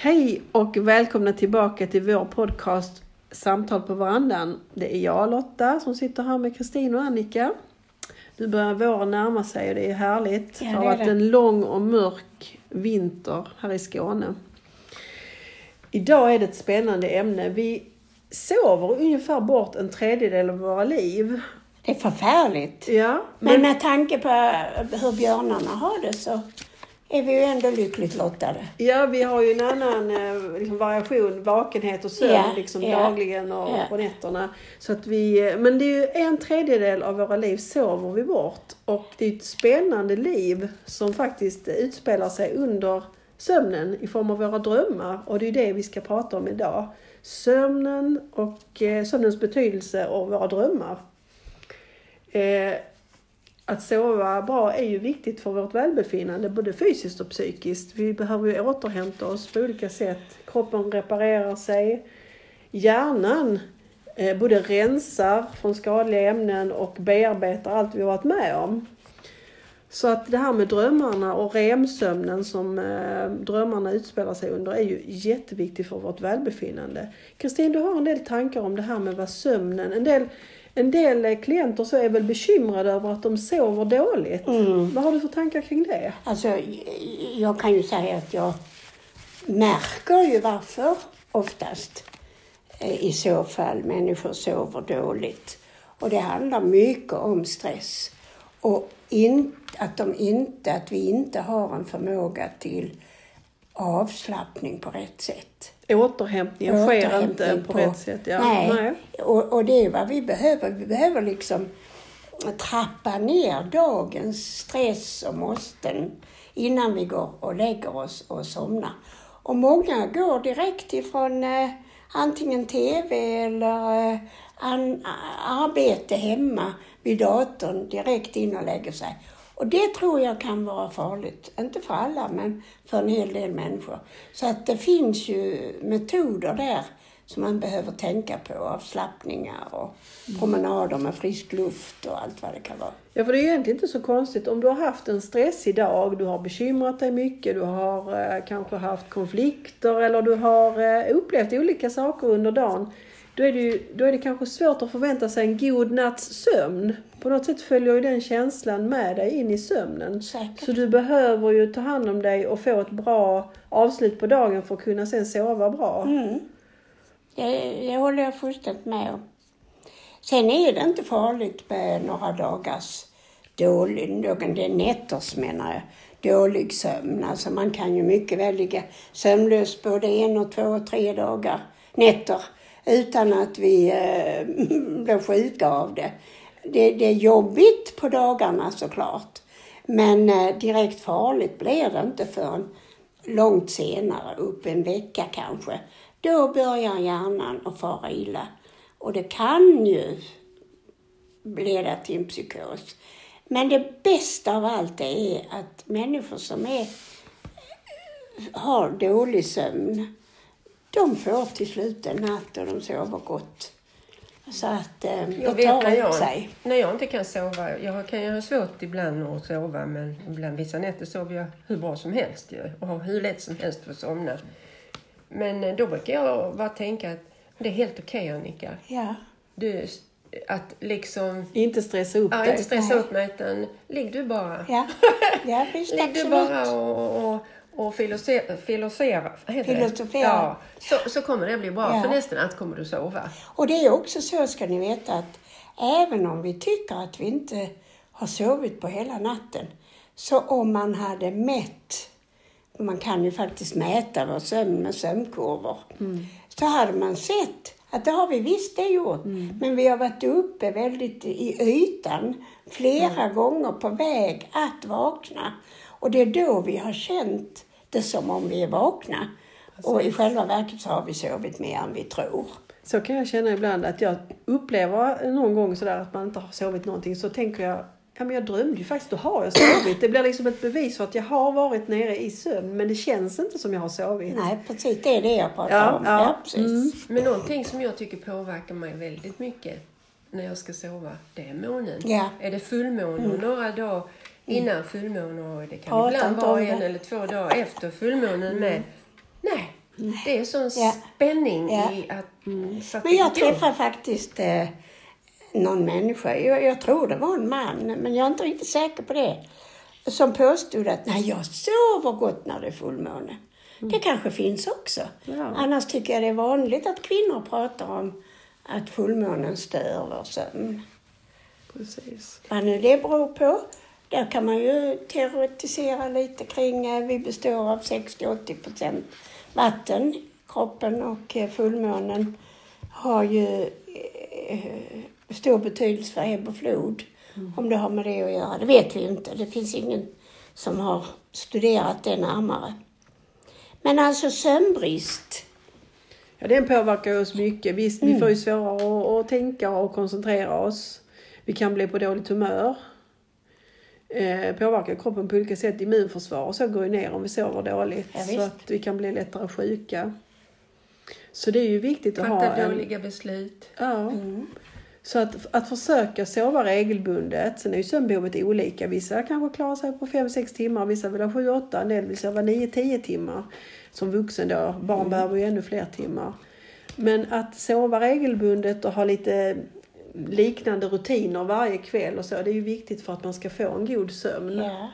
Hej och välkomna tillbaka till vår podcast Samtal på verandan. Det är jag Lotta som sitter här med Kristin och Annika. Nu börjar våren närma sig och det är härligt. Ja, det har det varit en lång och mörk vinter här i Skåne. Idag är det ett spännande ämne. Vi sover ungefär bort en tredjedel av våra liv. Det är förfärligt. Ja, Men med tanke på hur björnarna har det så är vi ju ändå lyckligt lottade. Ja, vi har ju en annan eh, liksom, variation, vakenhet och sömn Ja, liksom, ja, dagligen och ja. på nätterna. Så att vi, eh, men det är ju en tredjedel av våra liv sover vi bort. Och det är ett spännande liv som faktiskt utspelar sig under sömnen i form av våra drömmar. Och det är det vi ska prata om idag. Sömnen och eh, sömnens betydelse och våra drömmar. Eh, att sova bra är ju viktigt för vårt välbefinnande, både fysiskt och psykiskt. Vi behöver ju återhämta oss på olika sätt. Kroppen reparerar sig. Hjärnan eh, både rensar från skadliga ämnen och bearbetar allt vi har varit med om. Så att det här med drömmarna och REM-sömnen som eh, drömmarna utspelar sig under är ju jätteviktigt för vårt välbefinnande. Kristin, du har en del tankar om det här med vad sömnen... En del, en del eh, klienter så är väl bekymrade över att de sover dåligt. Mm. Vad har du för tankar kring det? Alltså, jag kan ju säga att jag märker ju varför oftast eh, i så fall människor sover dåligt. Och det handlar mycket om stress. Och in, att, de inte, att vi inte har en förmåga till avslappning på rätt sätt. Återhämtningen sker inte på, rätt sätt. Ja. Nej, Och, och det är vad vi behöver. Vi behöver liksom trappa ner dagens stress och måsten innan vi går och lägger oss och somnar. Och många går direkt ifrån eh, antingen TV eller eh, an, arbete hemma vid datorn direkt in och lägger sig. Och det tror jag kan vara farligt. Inte för alla, men för en hel del människor. Så att det finns ju metoder där som man behöver tänka på. Avslappningar och promenader med frisk luft och allt vad det kan vara. Ja, för det är egentligen inte så konstigt. Om du har haft en stressig dag, du har bekymrat dig mycket, du har eh, kanske haft konflikter eller du har eh, upplevt olika saker under dagen. Då är, det ju, då är det kanske svårt att förvänta sig en god natts sömn. På något sätt följer ju den känslan med dig in i sömnen. Säkert. Så du behöver ju ta hand om dig och få ett bra avslut på dagen för att kunna sen sova bra. Mm. Det, det håller jag fullständigt med om. Sen är det inte farligt med några dagars dålig, någon, det är nätters menar jag, dålig sömn. Alltså man kan ju mycket väl ligga sömnlös både en och två och tre dagar, nätter, utan att vi eh, blir sjuka av det. det. Det är jobbigt på dagarna såklart, men eh, direkt farligt blir det inte förrän långt senare, upp en vecka kanske. Då börjar hjärnan att fara illa. Och det kan ju leda till en psykos. Men det bästa av allt är att människor som är, har dålig sömn, de får till slut en natt och de sover gott. Så att eh, Jag det vet tar när ut jag, sig. när jag inte kan sova. Jag kan ju ha svårt ibland att sova men ibland vissa nätter sover jag hur bra som helst ju, och har hur lätt som helst för att somna. Men eh, då brukar jag bara tänka att det är helt okej Annika. Ja. Du, att liksom Inte stressa upp ja, dig. inte stressa Nej. upp mig utan ligg du bara. Ja, ja visst Ligg du bara och, och, och filosofera. filosofera? Filosofera. Ja, så, så kommer det bli bra. Ja. För nästa natt kommer du sova. Och det är också så, ska ni veta, att även om vi tycker att vi inte har sovit på hela natten, så om man hade mätt, man kan ju faktiskt mäta vår sömn med sömnkurvor, så hade man sett att det har vi visst det gjort, men vi har varit uppe väldigt i ytan flera gånger på väg att vakna. Och det är då vi har känt det som om vi är vakna. Och i själva verket så har vi sovit mer än vi tror. Så kan jag känna ibland att jag upplever någon gång sådär att man inte har sovit någonting så tänker jag Ja men jag drömde ju faktiskt, då har jag sovit. Det blir liksom ett bevis för att jag har varit nere i sömn men det känns inte som jag har sovit. Nej, precis. Det är det jag pratar Ja, om. ja. Ja, precis. Mm. Men någonting som jag tycker påverkar mig väldigt mycket när jag ska sova, det är månen. Ja. Är det fullmåne och några dagar innan fullmåne och det kan Prata ibland vara en eller två dagar efter fullmånen med. Nej, Det är sån Ja. spänning Ja. i att... Att Men jag träffade faktiskt eh, någon människa, jag, jag tror det var en man, men jag är inte riktigt säker på det, som påstod att nej, jag sover gott när det är fullmåne. Det kanske finns också. Ja. Annars tycker jag det är vanligt att kvinnor pratar om att fullmånen stör vår sömn. Precis. Vad nu det beror på, där kan man ju teoretisera lite kring. eh, Vi består av 60-80 procent vatten, kroppen och eh, fullmånen har ju eh, stor betydelse för ebb och flod. Om det har med det att göra, det vet vi inte. Det finns ingen som har studerat det närmare. Men alltså sömnbrist, Ja, den påverkar oss mycket. Visst, vi får ju svårare att, att tänka och koncentrera oss. Vi kan bli på dåligt humör. Eh, påverkar kroppen på olika sätt. Immunförsvar och så går ju ner om vi sover dåligt. Ja, så att vi kan bli lättare sjuka. Så det är ju viktigt att ha Fatta en... dåliga beslut. Ja. Så att, att försöka sova regelbundet. Sen är ju sömnbehovet olika. Vissa kanske klarar sig på 5-6 timmar, vissa vill ha 7-8, en del vill sova 9-10 timmar. Som vuxen då. Barn behöver ju ännu fler timmar. Men att sova regelbundet och ha lite liknande rutiner varje kväll och så, det är ju viktigt för att man ska få en god sömn. Ja.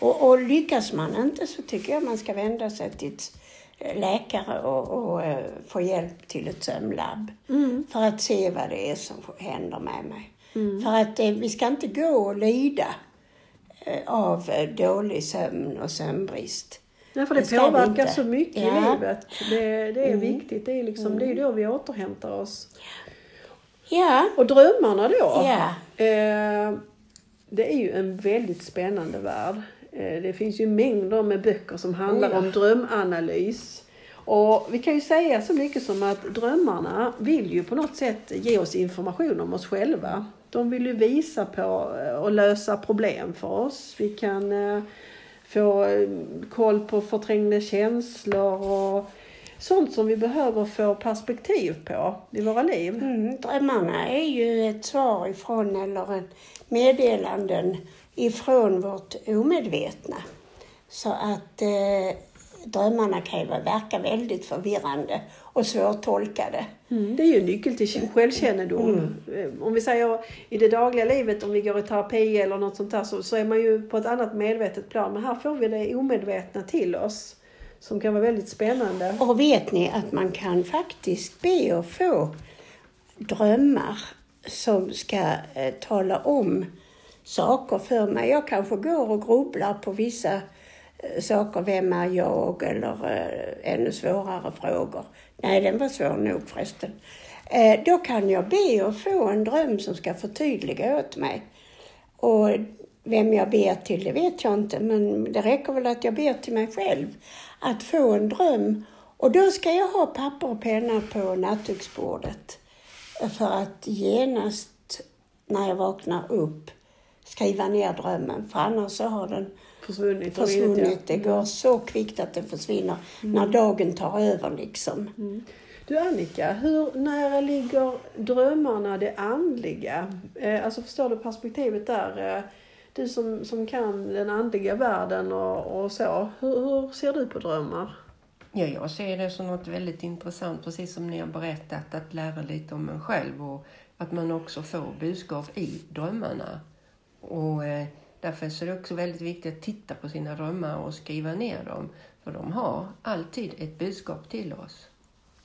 Och, och lyckas man inte så tycker jag man ska vända sig till ett eh, läkare och, och eh, få hjälp till ett sömnlabb. För att se vad det är som händer med mig. För att eh, vi ska inte gå och lida av dålig sömn och sömnbrist. Nej, för Det det påverkar så mycket Ja. i livet. Det, det är viktigt. Det är, liksom, det är ju då vi återhämtar oss. Ja, Och drömmarna då? Ja. Eh, det är ju en väldigt spännande värld. Eh, det finns ju mängder med böcker som handlar Oh ja. om drömanalys. Och vi kan ju säga så mycket som att drömmarna vill ju på något sätt ge oss information om oss själva. De vill ju visa på eh, och lösa problem för oss. Vi kan eh, få eh, koll på förträngda känslor och sånt som vi behöver få perspektiv på i våra liv. mm, drömmarna är ju ett svar ifrån, eller en meddelanden ifrån vårt omedvetna. Så att eh, drömmarna kan ju verka väldigt förvirrande och svårtolkade. Mm. Det är ju en nyckel till självkännedom. Eh, Om vi säger i det dagliga livet, om vi går i terapi eller något sånt där, så, så är man ju på ett annat medvetet plan. Men här får vi det omedvetna till oss. Som kan vara väldigt spännande. Och vet ni att man kan faktiskt be att få drömmar som ska eh, tala om saker för mig. Jag kanske går och grubblar på vissa eh, saker. Vem är jag? Eller eh, ännu svårare frågor. Nej, den var svår nog förresten. Eh, då kan jag be att få en dröm som ska förtydliga åt mig. Och vem jag ber till, det vet jag inte, men det räcker väl att jag ber till mig själv att få en dröm. Och då ska jag ha papper och penna på nattduksbordet för att genast när jag vaknar upp skriva ner drömmen, för annars så har den Försvunnit. försvunnit. Det går så kvickt att den försvinner när dagen tar över liksom. Du Annika, hur nära ligger drömmarna det andliga? Eh, alltså förstår du perspektivet där? Du som, som kan den andliga världen och, och så. Hur, hur ser du på drömmar? Ja, jag ser det som något väldigt intressant, precis som ni har berättat, att lära lite om en själv och att man också får budskap i drömmarna. Och eh, därför är det också väldigt viktigt att titta på sina drömmar och skriva ner dem, för de har alltid ett budskap till oss.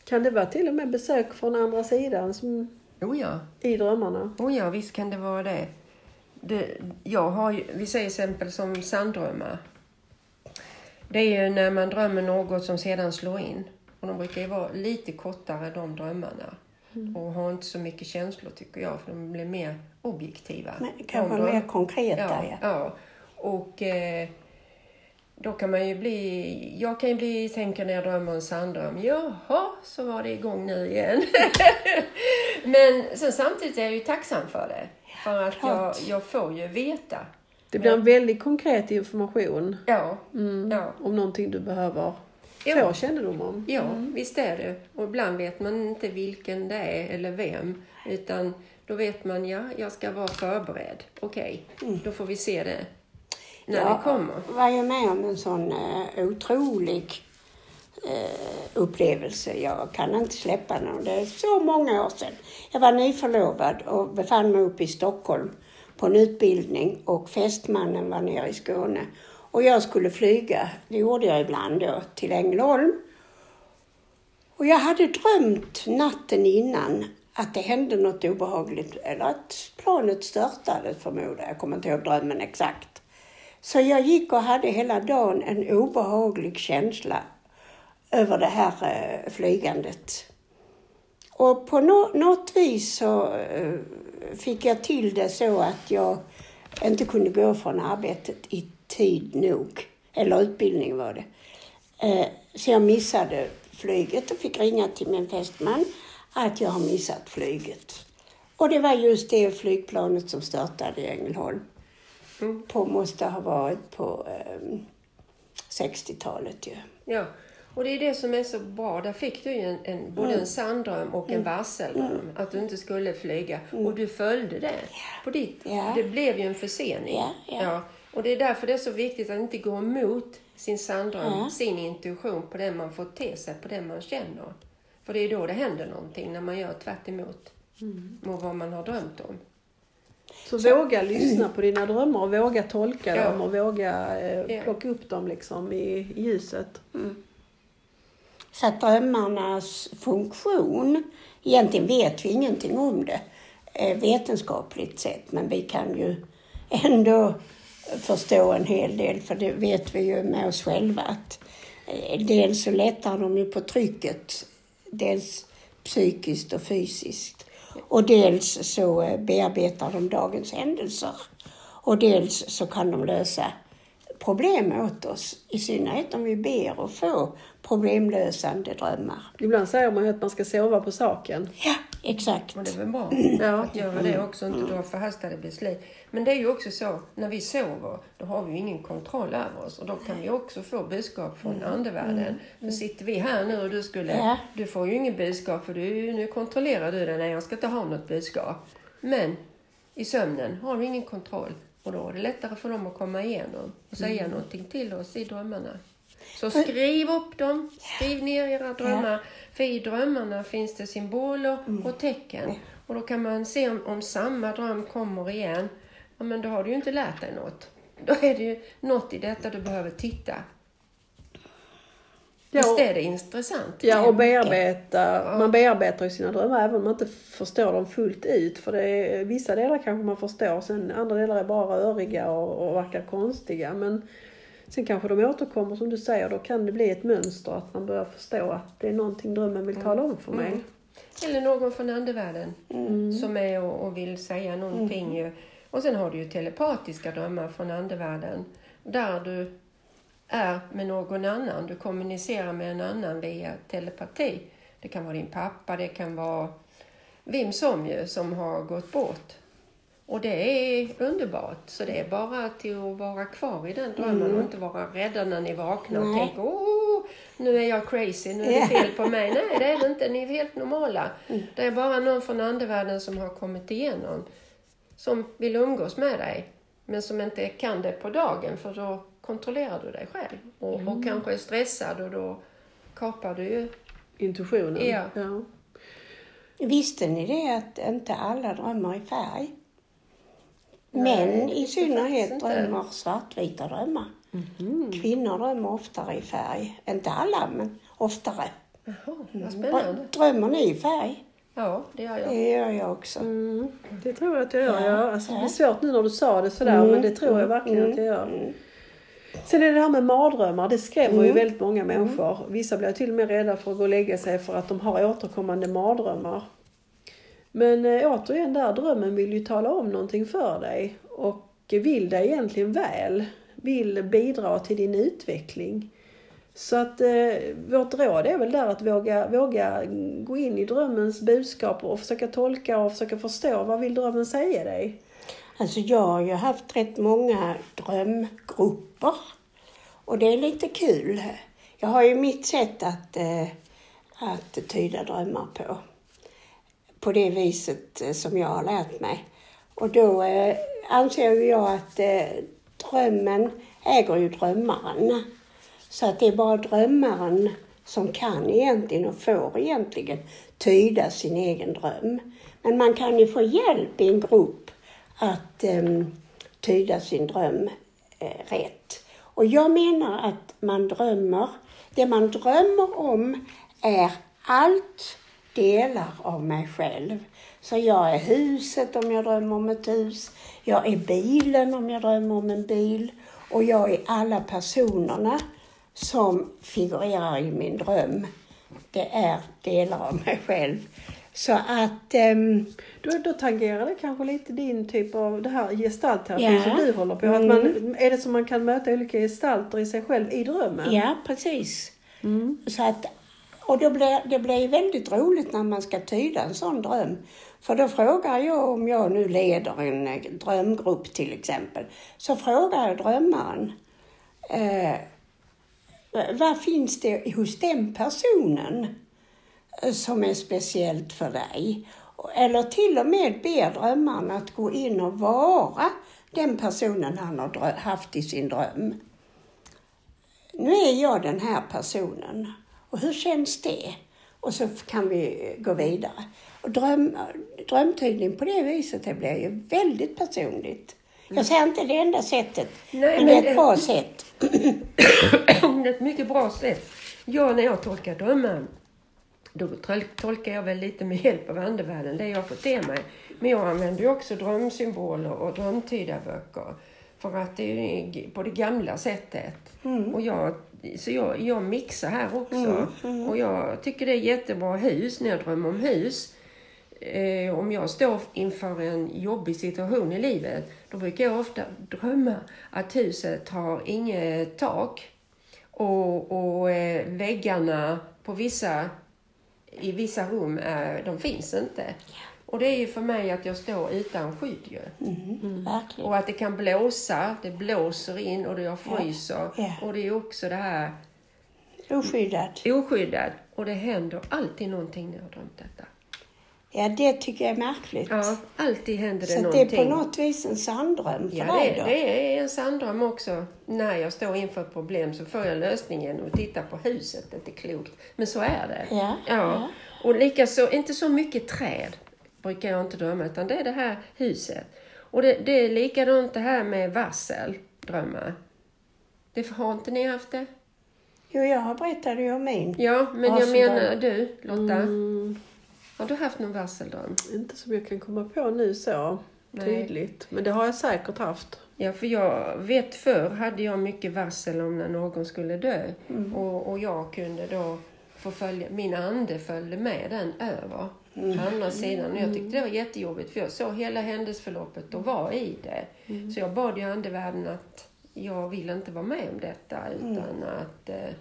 Kan det vara till och med besök från andra sidan som, Oh ja, i drömmarna? oh ja visst kan det vara det. Det jag har ju, vi säger exempel som sanddrömmar. Det är ju när man drömmer något som sedan slår in. Och de brukar ju vara lite kortare de drömmarna. Och har inte så mycket känslor tycker jag, för de blir mer objektiva. Men kanske mer konkreta, Ja, ja. ja. Och eh, då kan man ju bli... Jag kan ju bli, tänka när jag drömmer en sanddröm, jaha, så var det igång nu igen. Men sen samtidigt är jag ju tacksam för det. För att jag, jag får ju veta. Det blir en väldigt konkret information Ja, mm, ja. om någonting du behöver Ja. få kännedom om. Ja, visst är det. Och ibland vet man inte vilken det är eller vem. Utan då vet man, ja, jag ska vara förberedd. Okej, då får vi se det när det kommer. var ju med om en sån eh, otrolig eh, upplevelse. Jag kan inte släppa någon. Det är så många år sedan. Jag var nyförlovad och befann mig uppe i Stockholm på en utbildning och fästmannen var nere i Skåne. Och jag skulle flyga, det gjorde jag ibland då, till Ängelholm. Och jag hade drömt natten innan att det hände något obehagligt, eller att planet störtade förmodar jag. Jag kommer inte ihåg drömmen exakt. Så jag gick och hade hela dagen en obehaglig känsla över det här eh, flygandet. Och på no något vis så eh, fick jag till det så att jag inte kunde gå från arbetet i tid nog. Eller utbildning var det. Eh, så jag missade flyget och fick ringa till min fästman att jag har missat flyget. Och det var just det flygplanet som störtade i Ängelholm. Mm. På, måste ha varit på eh, 60-talet ju. Ja, och det är det som är så bra. Där fick du ju en, en, både en sanndröm och en varseldröm. Att du inte skulle flyga. Och du följde det. På ditt. Det blev ju en försening. Ja. Och det är därför det är så viktigt att inte gå emot sin sanndröm, Ja. sin intuition på det man får till sig, på det man känner. För det är då det händer någonting, när man gör tvärt emot mot vad man har drömt om. Så, våga lyssna på dina drömmar och våga tolka Ja. dem och våga eh, Ja. plocka upp dem liksom i, i ljuset. Så att drömmarnas funktion, egentligen vet vi ingenting om det eh, vetenskapligt sett, men vi kan ju ändå förstå en hel del, för det vet vi ju med oss själva att eh, dels så lättar de ju på trycket, dels psykiskt och fysiskt. Och dels så eh, bearbetar de dagens händelser. Och dels så kan de lösa problem åt oss, i synnerhet om vi ber och får problemlösande drömmar. Ibland säger man ju att man ska sova på saken. Ja, exakt. Och det är väl bra Ja. att göra det också, inte dra förhastade beslut. Men det är ju också så, när vi sover, då har vi ju ingen kontroll över oss. Och då kan vi också få budskap från andevärlden. För sitter vi här nu och du skulle, Ja. du får ju ingen budskap för du, nu kontrollerar du det, nej jag ska inte ha något budskap. Men i sömnen har du ingen kontroll. Och då är det lättare för dem att komma igenom och säga någonting till oss i drömmarna. Så skriv upp dem, skriv ner era drömmar. För i drömmarna finns det symboler och tecken. Och då kan man se om, om samma dröm kommer igen. Ja, men då har du ju inte lärt dig något. Då är det ju något i detta du behöver titta. Visst är det intressant? Ja, och bearbeta. Man bearbetar ju sina drömmar även om man inte förstår dem fullt ut. För det är, vissa delar kanske man förstår, sen andra delar är bara röriga och, och verkar konstiga. Men sen kanske de återkommer som du säger, då kan det bli ett mönster att man börjar förstå att det är någonting drömmen vill tala om för mig. Mm. Eller någon från andevärlden som är och, och vill säga någonting. ju. Och sen har du ju telepatiska drömmar från andevärlden. Där du är med någon annan. Du kommunicerar med en annan via telepati. Det kan vara din pappa, det kan vara vem som ju som har gått bort. Och det är underbart. Så det är bara till att vara kvar i den drömmen och inte vara rädda när ni vaknar och Nej. tänker åh, nu är jag crazy, nu är det fel på mig. Nej, det är det inte. Ni är helt normala. Det är bara någon från andevärlden som har kommit igenom. Som vill umgås med dig, men som inte kan det på dagen för då kontrollerar du dig själv. Och, och kanske är stressad och då kapar du ju. Intuitionen. Ja. ja. Visste ni det att inte alla drömmar i färg? Män i synnerhet drömmer svartvita drömmar. Kvinnor drömmer oftare i färg. Inte alla, men oftare. Jaha, vad Dra- spännande. Drömmer ni i färg? Ja, det gör jag. Det gör jag också. Mm, det tror jag att jag gör. Ja, Ja. Alltså, det är svårt nu när du sa det sådär, men det tror jag verkligen att jag gör. Sen är det här med mardrömmar, det skrämmer ju väldigt många människor. Vissa blir till och med rädda för att gå och lägga sig för att de har återkommande mardrömmar. Men eh, återigen där, drömmen vill ju tala om någonting för dig och vill dig egentligen väl. Vill bidra till din utveckling. Så att eh, vårt råd är väl där att våga, våga gå in i drömmens budskap och försöka tolka och försöka förstå vad vill drömmen säga dig. Alltså jag har ju haft rätt många drömgrupper. Och det är lite kul. Jag har ju mitt sätt att, eh, att tyda drömmar på. På det viset eh, som jag har lärt mig. Och då eh, anser ju jag att eh, drömmen äger ju drömmaren. Så att det är bara drömmaren som kan egentligen och får egentligen tyda sin egen dröm. Men man kan ju få hjälp i en grupp att ehm, tyda sin dröm eh, rätt. Och jag menar att man drömmer, det man drömmer om är allt delar av mig själv. Så jag är huset om jag drömmer om ett hus, jag är bilen om jag drömmer om en bil och jag är alla personerna som figurerar i min dröm. Det är delar av mig själv. Så att... Um, då, då tangerar det kanske lite din typ av det här gestaltterapi Ja. som du håller på. Att Mm. man, är det som man kan möta olika gestalter i sig själv i drömmen? ja, precis. Mm. Så att, och då blir, det blir väldigt roligt när man ska tyda en sån dröm. För då frågar jag, om jag nu leder en eh, drömgrupp till exempel, så frågar jag drömmaren, eh, vad finns det hos den personen eh, som är speciellt för dig? Eller till och med ber drömmaren att gå in och vara den personen han har haft i sin dröm. Nu är jag den här personen och hur känns det? Och så kan vi gå vidare. Och dröm, drömtydning på det viset, det blir ju väldigt personligt. Jag säger inte det enda sättet, Nej, men det är ett bra sätt. det är ett mycket bra sätt. Jag, när jag tolkar drömmar, då tol- tolkar jag väl lite med hjälp av andevärlden, det jag fått till mig. Men jag använder ju också drömsymboler och drömtydarböcker. För att det är på det gamla sättet. Och jag, så jag, jag mixar här också. Och jag tycker det är jättebra hus, när jag drömmer om hus. Eh, om jag står inför en jobbig situation i livet, då brukar jag ofta drömma att huset har inget tak och, och eh, väggarna på vissa, i vissa rum, är, de finns inte. Och det är ju för mig att jag står utan skydd ju. Mm, Verkligen. Och att det kan blåsa, det blåser in och det jag fryser. Ja. Och det är också det här Oskyddad. oskyddad. Och det händer alltid någonting när jag har drömt detta. Ja, det tycker jag är märkligt. Ja, alltid händer det Så att det någonting. är på något vis en sanddröm för Ja, dig det, då? det är en sanddröm också. När jag står inför ett problem så får jag lösningen och tittar på huset. Det är inte klokt. Men så är det. Ja, ja. Och likaså, inte så mycket träd brukar jag inte drömma, utan det är det här huset. Och det, det är likadant det här med varseldrömmar. Det har inte ni haft det? Jo, jag berättade ju om min. Ja, men jag menar du, Lotta. Mm, Har du haft någon varseldröm? inte som jag kan komma på nu så Nej. tydligt. Men det har jag säkert haft. Ja, för jag vet förr hade jag mycket varsel om när någon skulle dö. Mm. Och, och jag kunde då få följa, min ande följde med den över Mm. på andra sidan. Och jag tyckte det var jättejobbigt för jag såg hela händelseförloppet och var i det. Mm. Så jag bad ju andevärlden att jag vill inte vara med om detta Mm. utan att eh,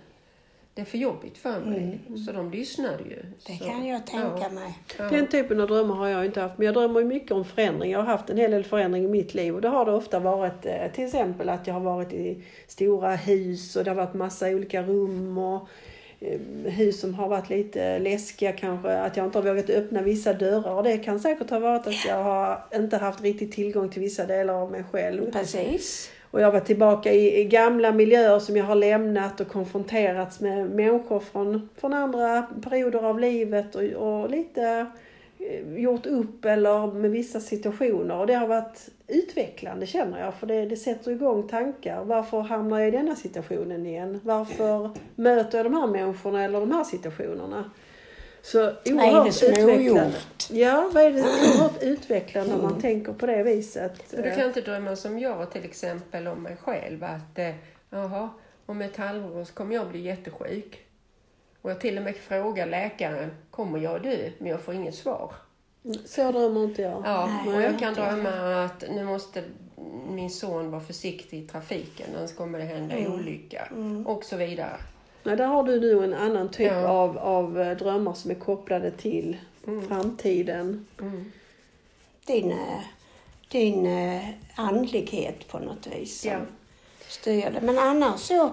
det är för jobbigt för mig. Så de lyssnade ju. Mm. Det så, kan jag tänka ja, mig. Ja. Den typen av drömmar har jag inte haft. Men jag drömmer mycket om förändring. Jag har haft en hel del förändring i mitt liv. Och det har det ofta varit eh, till exempel att jag har varit i stora hus och det har varit massa olika rum och hus som har varit lite läskiga kanske. Att jag inte har vågat öppna vissa dörrar. Och det kan säkert ha varit att jag har inte haft riktigt tillgång till vissa delar av mig själv. Precis. Och jag var tillbaka i, i gamla miljöer som jag har lämnat och konfronterats med människor från, från andra perioder av livet och, och lite eh, gjort upp eller med vissa situationer. Och det har varit utvecklande känner jag, för det, det sätter igång tankar. Varför hamnar jag i denna situationen igen? Varför möter jag de här människorna eller de här situationerna? Så Vad är det oerhört som är utvecklande. Ja, vad är det oerhört utvecklande när man tänker på det viset. Du kan inte drömma som jag till exempel om mig själv att eh, jaha, om ett halvår så kommer jag bli jättesjuk. Och jag till och med frågar läkaren, kommer jag dö? Men jag får inget svar. Så drömmer inte jag. Ja, Nej, och jag kan jag. drömma att nu måste min son vara försiktig i trafiken, annars kommer det hända en olycka. Och så vidare. Nej, där har du nu en annan typ Ja. av, av eh, drömmar som är kopplade till framtiden. Mm. Din, eh, din eh, andlighet på något vis som Ja. styr det. Men annars så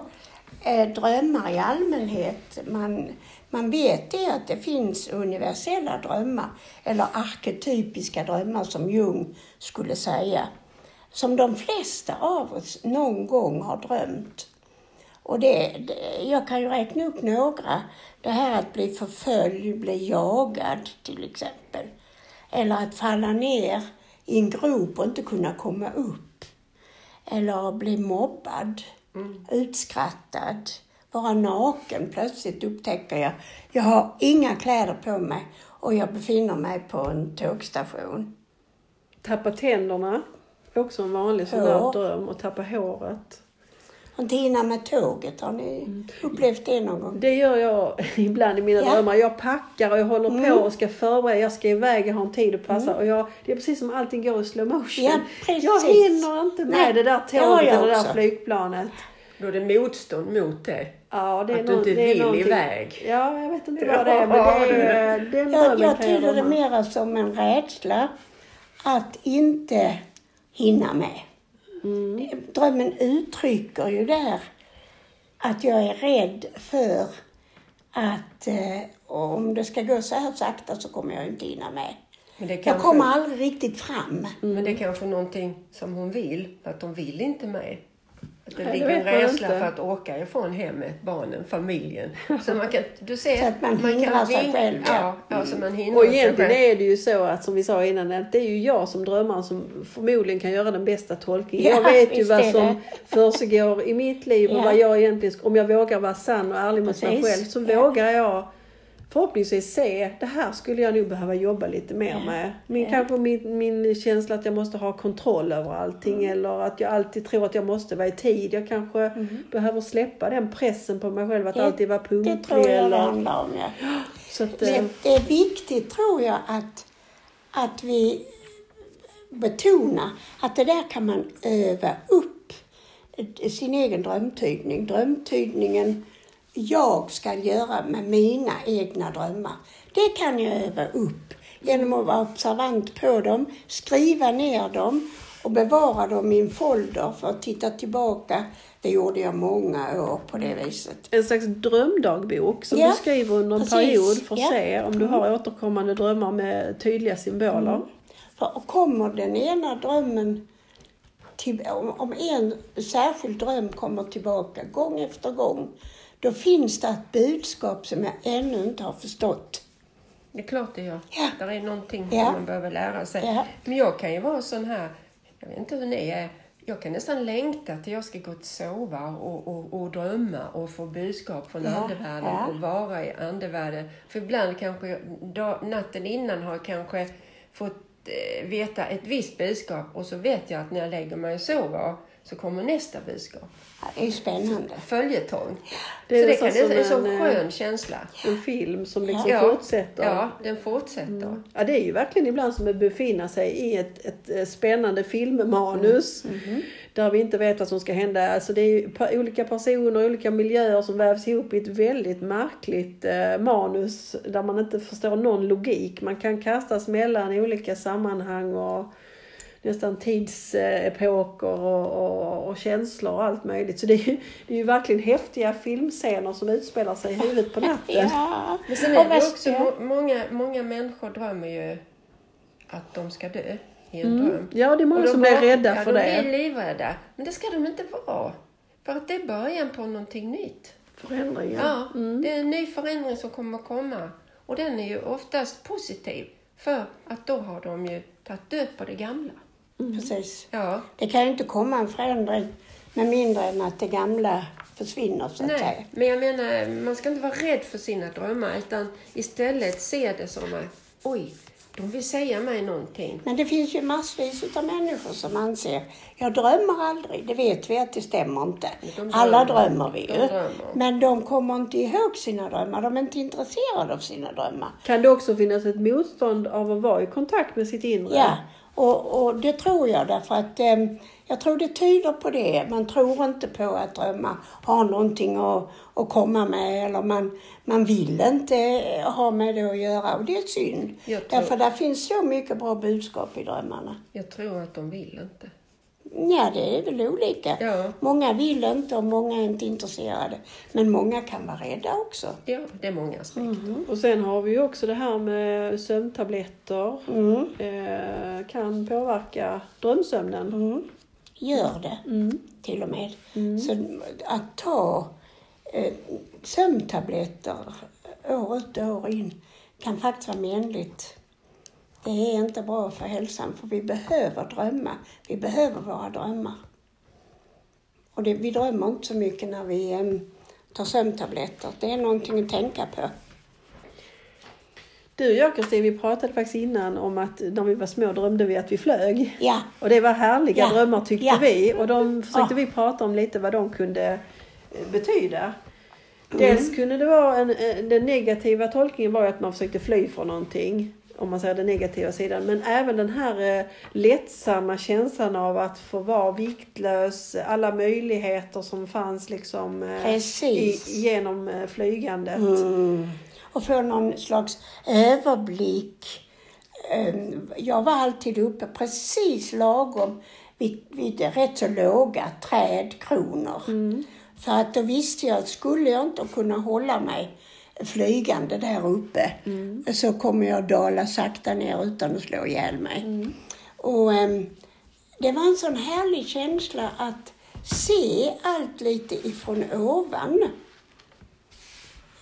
Eh, drömmar i allmänhet, man, man vet det att det finns universella drömmar eller arketypiska drömmar som Jung skulle säga. Som de flesta av oss någon gång har drömt. Och det, det, jag kan ju räkna upp några. Det här att bli förföljd, bli jagad till exempel. Eller att falla ner i en grop och inte kunna komma upp. Eller bli mobbad, utskrattad, vara naken. Plötsligt upptäcker jag, jag har inga kläder på mig och jag befinner mig på en tågstation. Tappa tänderna. Också en vanlig sån där dröm. Och tappa håret. Och inte hinna med tåget, har ni upplevt det någon gång? Det gör jag ibland i mina Ja. drömmar. Jag packar och jag håller Mm. på och ska förbereda. Jag ska iväg, jag har en tid att passa. Och jag, det är precis som allting går i slow motion. Ja, precis. Jag hinner inte med Nej, det där det tåget eller det där flygplanet. Då är det motstånd mot det. Ja, det är Att du inte det är vill någonting- iväg. Ja, jag vet inte vad det är. Men det är, Jag, drömmen jag jag tyder det mera som en rädsla att inte hinna med. Drömmen uttrycker ju där att jag är rädd för att eh, om det ska gå så här sakta så kommer jag inte hinna med. Det, Jag kanske, kommer aldrig riktigt fram. men det är kanske någonting som hon vill, att de vill inte med. Att det ligger en man rädsla för att åka ifrån hemmet, barnen, familjen. Så man kan, du ser, Så att man kan hindrar sig ving- själv, ja. Ja, ja, så man hindrar Och sig egentligen själv. är det ju så att som vi sa innan att det är ju jag som drömmaren som förmodligen kan göra den bästa tolkningen. Ja, jag vet ju vad som försiggår i mitt liv och Ja. vad jag egentligen, om jag vågar vara sann och ärlig mot mig själv så vågar jag förhoppningsvis se, det här skulle jag nog behöva jobba lite mer Ja. med. Min, Ja. Kanske min, min känsla att jag måste ha kontroll över allting Mm. eller att jag alltid tror att jag måste vara i tid. Jag kanske behöver släppa den pressen på mig själv att Mm. Det- alltid vara Det punktlig. tror jag det eller, handlar om, ja. så att, eh, Det, det är viktigt, tror jag, att, att vi betonar att det där kan man öva upp sin egen drömtydning. Drömtydningen jag ska göra med mina egna drömmar. Det kan jag öva upp genom att vara observant på dem, skriva ner dem och bevara dem i en folder för att titta tillbaka. Det gjorde jag många år på det viset. en slags drömdagbok som Ja, du skriver under en precis. period för att Ja. se om du har återkommande drömmar med tydliga symboler. För kommer den ena drömmen, till, om en särskild dröm kommer tillbaka gång efter gång, då finns det ett budskap som jag ännu inte har förstått. Det är klart det gör. Ja. Där är någonting Ja. som man behöver lära sig. Ja. Men jag kan ju vara sån här, jag vet inte hur ni är, jag kan nästan längta till jag ska gå och sova och, och, och drömma och få budskap från Ja, andevärlden ja. och vara i andevärlden. För ibland kanske, dag, natten innan har jag kanske fått eh, veta ett visst budskap och så vet jag att när jag lägger mig och sover så kommer nästa budskap. Det är ju spännande. Följetong. Det är så det kan det är en sån en, eh, skön känsla. En film som liksom Ja. fortsätter. Ja, den fortsätter. Ja, det är ju verkligen ibland som att befinna sig i ett, ett eh, spännande filmmanus. Mm. Där vi inte vet vad som ska hända. Alltså det är ju olika personer, olika miljöer som vävs ihop i ett väldigt märkligt eh, manus. Där man inte förstår någon logik. Man kan kastas mellan olika sammanhang och nästan tidsepoker och, och, och känslor och allt möjligt. Så det är, ju, det är ju verkligen häftiga filmscener som utspelar sig i huvudet på natten. Ja, Men sen och är det också, många, många människor drömmer ju att de ska dö i en dröm. Ja, det är många de som blir rädda ja, för de det. blir livrädda. Men det ska de inte vara. För att det är början på någonting nytt. Förändringar. Ja, det är en ny förändring som kommer att komma. Och den är ju oftast positiv. För att då har de ju tagit död på det gamla. Precis. Ja, Det kan ju inte komma en förändring med mindre än att det gamla försvinner, så att säga. nej. Men jag menar, man ska inte vara rädd för sina drömmar. Utan istället se det som att, oj, de vill säga mig någonting. Men det finns ju massvis av människor som anser, jag drömmer aldrig, det vet vi att det stämmer inte. De Alla drömmer. drömmer vi De ju. drömmer. Men de kommer inte ihåg sina drömmar, de är inte intresserade av sina drömmar. Kan det också finnas ett motstånd av att vara i kontakt med sitt inre? Ja, och, och det tror jag därför att eh, jag tror det tyder på det. Man tror inte på att drömmar har någonting att, att komma med eller man, man vill inte ha med det att göra och det är synd. Tror- Därför där finns så mycket bra budskap i drömmarna. Jag tror att de vill inte. Ja, det är väl olika. Ja. Många vill inte och många är inte intresserade. Men många kan vara rädda också. Ja, det är många som Mm. Och sen har vi ju också det här med sömntabletter. Mm. Eh, kan påverka drömsömnen. Mm. gör det Mm. till och med. Så att ta eh, sömntabletter år ut och år in kan faktiskt vara menligt. Det är inte bra för hälsan för vi behöver drömma. Vi behöver våra drömmar. Och det, vi drömmer inte så mycket när vi eh, tar sömntabletter. Det är någonting att tänka på. Du och jag Kristin, vi pratade faktiskt innan om att när vi var små drömde vi att vi flög. Ja, Och det var härliga Ja. drömmar tyckte Ja. vi. Och de försökte Ja. vi prata om lite vad de kunde eh, betyda. Mm. Dels kunde det vara en, eh, den negativa tolkningen var att man försökte fly från någonting. Om man säger den negativa sidan. Men även den här eh, lättsamma känslan av att få vara viktlös. Alla möjligheter som fanns liksom eh, i, genom eh, flygandet. Mm. Och få någon slags överblick. Ehm, Jag var alltid uppe precis lagom vid, vid rätt så låga trädkronor. För att då visste jag att skulle jag inte kunna hålla mig flygande där uppe så kommer jag dala sakta ner utan att slå ihjäl mig. Och ehm, det var en sån härlig känsla att se allt lite ifrån ovan.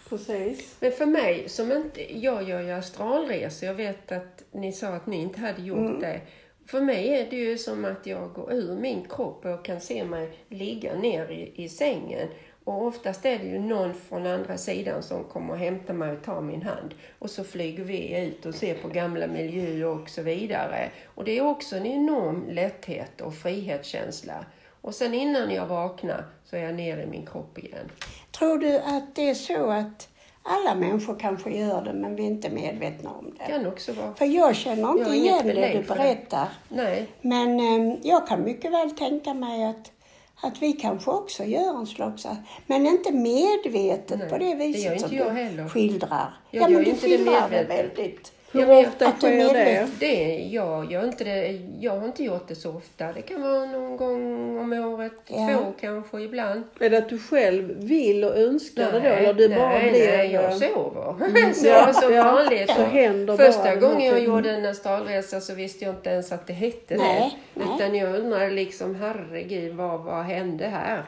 Precis. Men för mig som inte, jag gör ju astralresor, jag vet att ni sa att ni inte hade gjort det. För mig är det ju som att jag går ur min kropp och kan se mig ligga ner i, i sängen. Och oftast är det ju någon från andra sidan som kommer och hämtar mig och tar min hand. Och så flyger vi ut och ser på gamla miljöer och så vidare. Och det är också en enorm lätthet och frihetskänsla. Och sen innan jag vaknar så är jag ner i min kropp igen. Tror du att det är så att alla människor kanske gör det men vi är inte medvetna om Det kan också vara. För jag känner inte Jag igen det du för det. berättar. Nej, Men eh, jag kan mycket väl tänka mig att, att vi kanske också gör en slags... Men inte medvetet Nej, på det det viset gör inte som jag du heller. skildrar. Jag ja, men du det skildrar det väldigt... Hur Ja, jag- ofta är sker det? det, jag gör inte det. Jag har inte gjort det så ofta. Det kan vara någon gång om året, Ja. två kanske ibland. Är det att du själv vill och önskar det då? Eller du bara nej, blir... nej, jag eh, sover. så, Ja, så ja. vanligt. Så händer bara Första den gången jag gjorde en astralresa så visste jag inte ens att det hette Nej, det. nej. Utan jag undrade liksom, herregud, vad, vad hände här?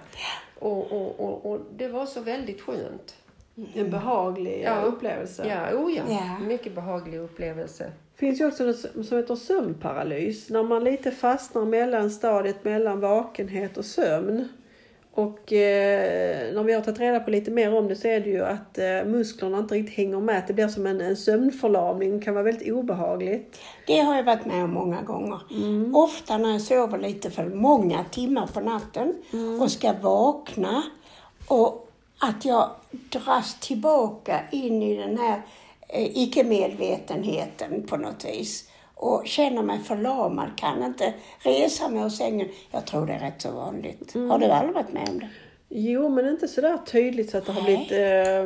Och, och, och, och det var så väldigt skönt. En behaglig Ja. upplevelse. Ja, oh ja. Ja. Mycket behaglig upplevelse. Det finns ju också något som heter sömnparalys. När man lite fastnar mellan stadiet mellan vakenhet och sömn. Och eh, när vi har tagit reda på lite mer om det så är det ju att eh, musklerna inte riktigt hänger med. Det blir som en, en sömnförlamning. Det kan vara väldigt obehagligt. Det har jag varit med om många gånger. Mm. Ofta när jag sover lite för många timmar på natten Mm. och ska vakna och att jag dras tillbaka in i den här eh, icke-medvetenheten på något vis och känner mig förlamad, kan inte resa mig ur sängen. Jag tror det är rätt så vanligt. Mm. Har du aldrig varit med om det? Jo, men inte sådär tydligt så att det har Nej. blivit... Eh,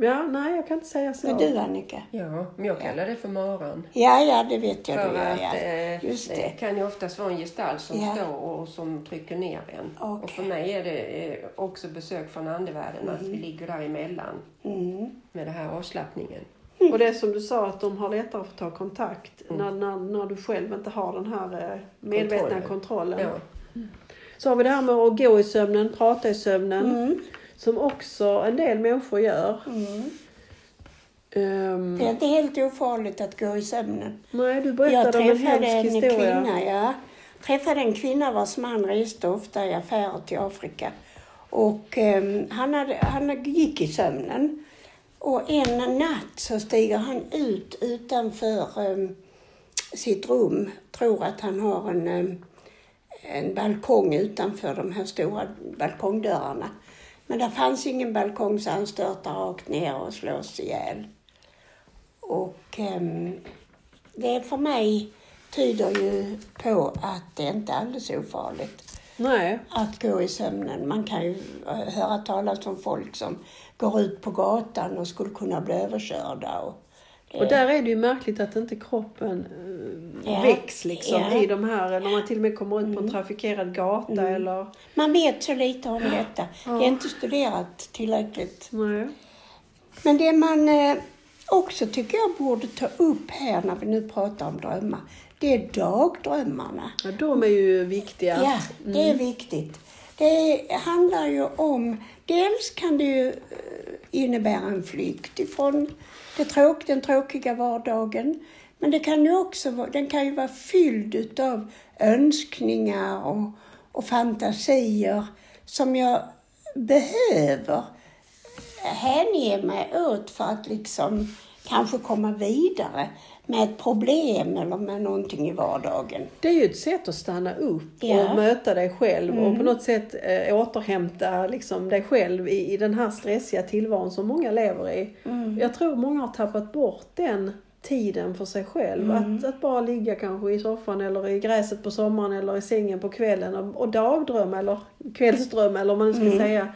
ja, nej, jag kan inte säga så. Men du Annika? Ja, men jag kallar det för maran. Ja, ja, det vet jag För du att Ja. eh, Just det det. kan ju oftast vara en gestalt som Ja. står och som trycker ner en. Och Okej. för mig är det eh, också besök från andevärlden, att vi ligger däremellan Mm. med den här avslappningen. Och det är som du sa att de har lättare att ta kontakt Mm. när, när, när du själv inte har den här eh, medvetna kontrollen. Ja. Så har vi det här med att gå i sömnen, prata i sömnen. Som också en del människor gör. Mm. Ehm, Det är inte helt ofarligt att gå i sömnen. nej, du Jag berättade om en hemsk en historia. kvinna, ja. träffade en kvinna vars man reste ofta i affärer till Afrika. Och ehm, han, hade, han gick i sömnen. Och en natt så stiger han ut utanför ehm, sitt rum. Tror att han har en, en balkong utanför de här stora balkongdörrarna. Men det fanns ingen balkong så han störtar rakt ner och slås ihjäl. Och ehm, det för mig tyder ju på att det inte är alldeles ofarligt Nej, att gå i sömnen. Man kan ju eh, höra talas om folk som går ut på gatan och skulle kunna bli överkörda. Och och där är det ju märkligt att inte kroppen eh, Ja. väcks liksom Ja. Mm. i de här, när man till och med kommer ut på en trafikerad gata eller... Man vet så lite om detta. Det är inte studerat tillräckligt. Nej. Men det man eh, också tycker jag borde ta upp här när vi nu pratar om drömmar, det är dagdrömmarna. Ja, de är ju viktiga. Ja, det är viktigt. Det handlar ju om, dels kan det ju eh, innebära en flykt ifrån det tråk, den tråkiga vardagen. Men det kan ju också vara, den kan ju vara fylld utav önskningar och, och fantasier som jag behöver hänge mig åt för att liksom kanske komma vidare med ett problem eller med någonting i vardagen. Det är ju ett sätt att stanna upp Ja. och möta dig själv och Mm. på något sätt eh, återhämta liksom, dig själv i, i den här stressiga tillvaron som många lever i. Mm. Jag tror många har tappat bort den tiden för sig själv. Mm. Att, att bara ligga kanske i soffan eller i gräset på sommaren eller i sängen på kvällen och, och dagdrömma eller kvällsdrömma eller vad man ska Mm. säga.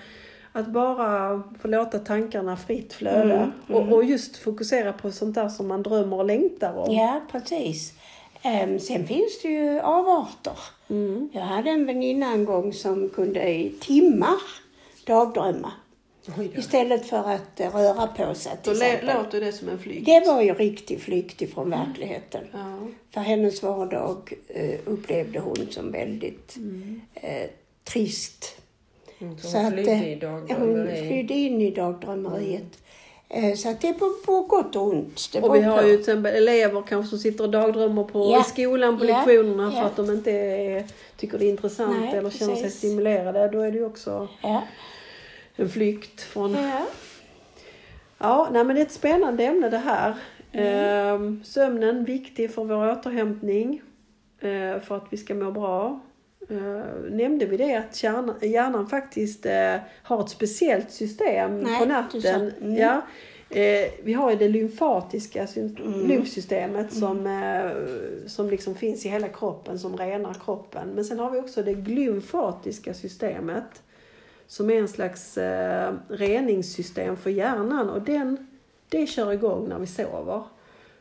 Att bara få låta tankarna fritt flöda Mm, Och, och just fokusera på sånt där som man drömmer och längtar om. Ja, precis. Ehm, sen finns det ju avarter. Mm. Jag hade en väninna en gång som kunde i timmar dagdrömma istället för att eh, röra på sig Då låter det som en flykt. Det var ju riktig flykt ifrån verkligheten. Ja. För hennes vardag eh, upplevde hon som väldigt eh, trist. Mm, Så hon att, flydde eh, i Hon dagdrömmeri. flydde in i dagdrömmeriet. Eh, så att det är på, på gott och ont. Det Och vi har på. ju till exempel elever kanske som sitter och dagdrömmer på, Ja. i skolan på Ja. lektionerna för att de inte är, tycker det är intressant Nej, eller känner sig stimulerade. Då är det ju också Ja. en flykt från... Ja. Ja, nej men det är ett spännande ämne det här. Ehm, sömnen viktig för vår återhämtning. eh, för att vi ska må bra. Uh, nämnde vi det att hjärnan, hjärnan faktiskt eh, har ett speciellt system Nej, på natten? mm. Ja, Eh, vi har ju det lymfatiska Mm. lymfsystemet som, eh, som liksom finns i hela kroppen, som renar kroppen. Men sen har vi också det glymfatiska systemet som är en slags reningssystem för hjärnan och den, det kör igång när vi sover.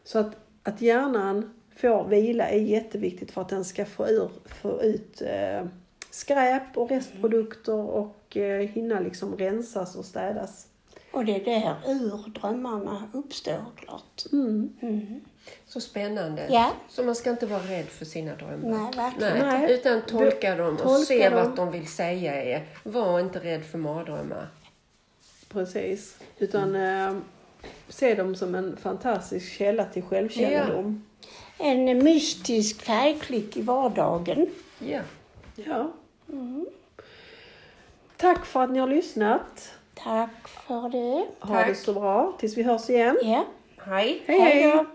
Så att, att hjärnan får vila är jätteviktigt för att den ska få, ur, få ut eh, skräp och restprodukter och eh, hinna liksom rensas och städas. Och det är där ur drömmarna uppstår klart. Mm. Mm. Så spännande. Ja. Så man ska inte vara rädd för sina drömmar. Nej, verkligen. Nej, utan tolka dem och Tolka se dem. vad de vill säga är. Var inte rädd för mardrömmar. Precis. Utan eh, se dem som en fantastisk källa till självkännedom. En mystisk färgklick i vardagen. Ja. Ja. Tack för att ni har lyssnat. Tack för det. Ha Tack. det så bra tills vi hörs igen. Ja. Hej. Hej hej! då.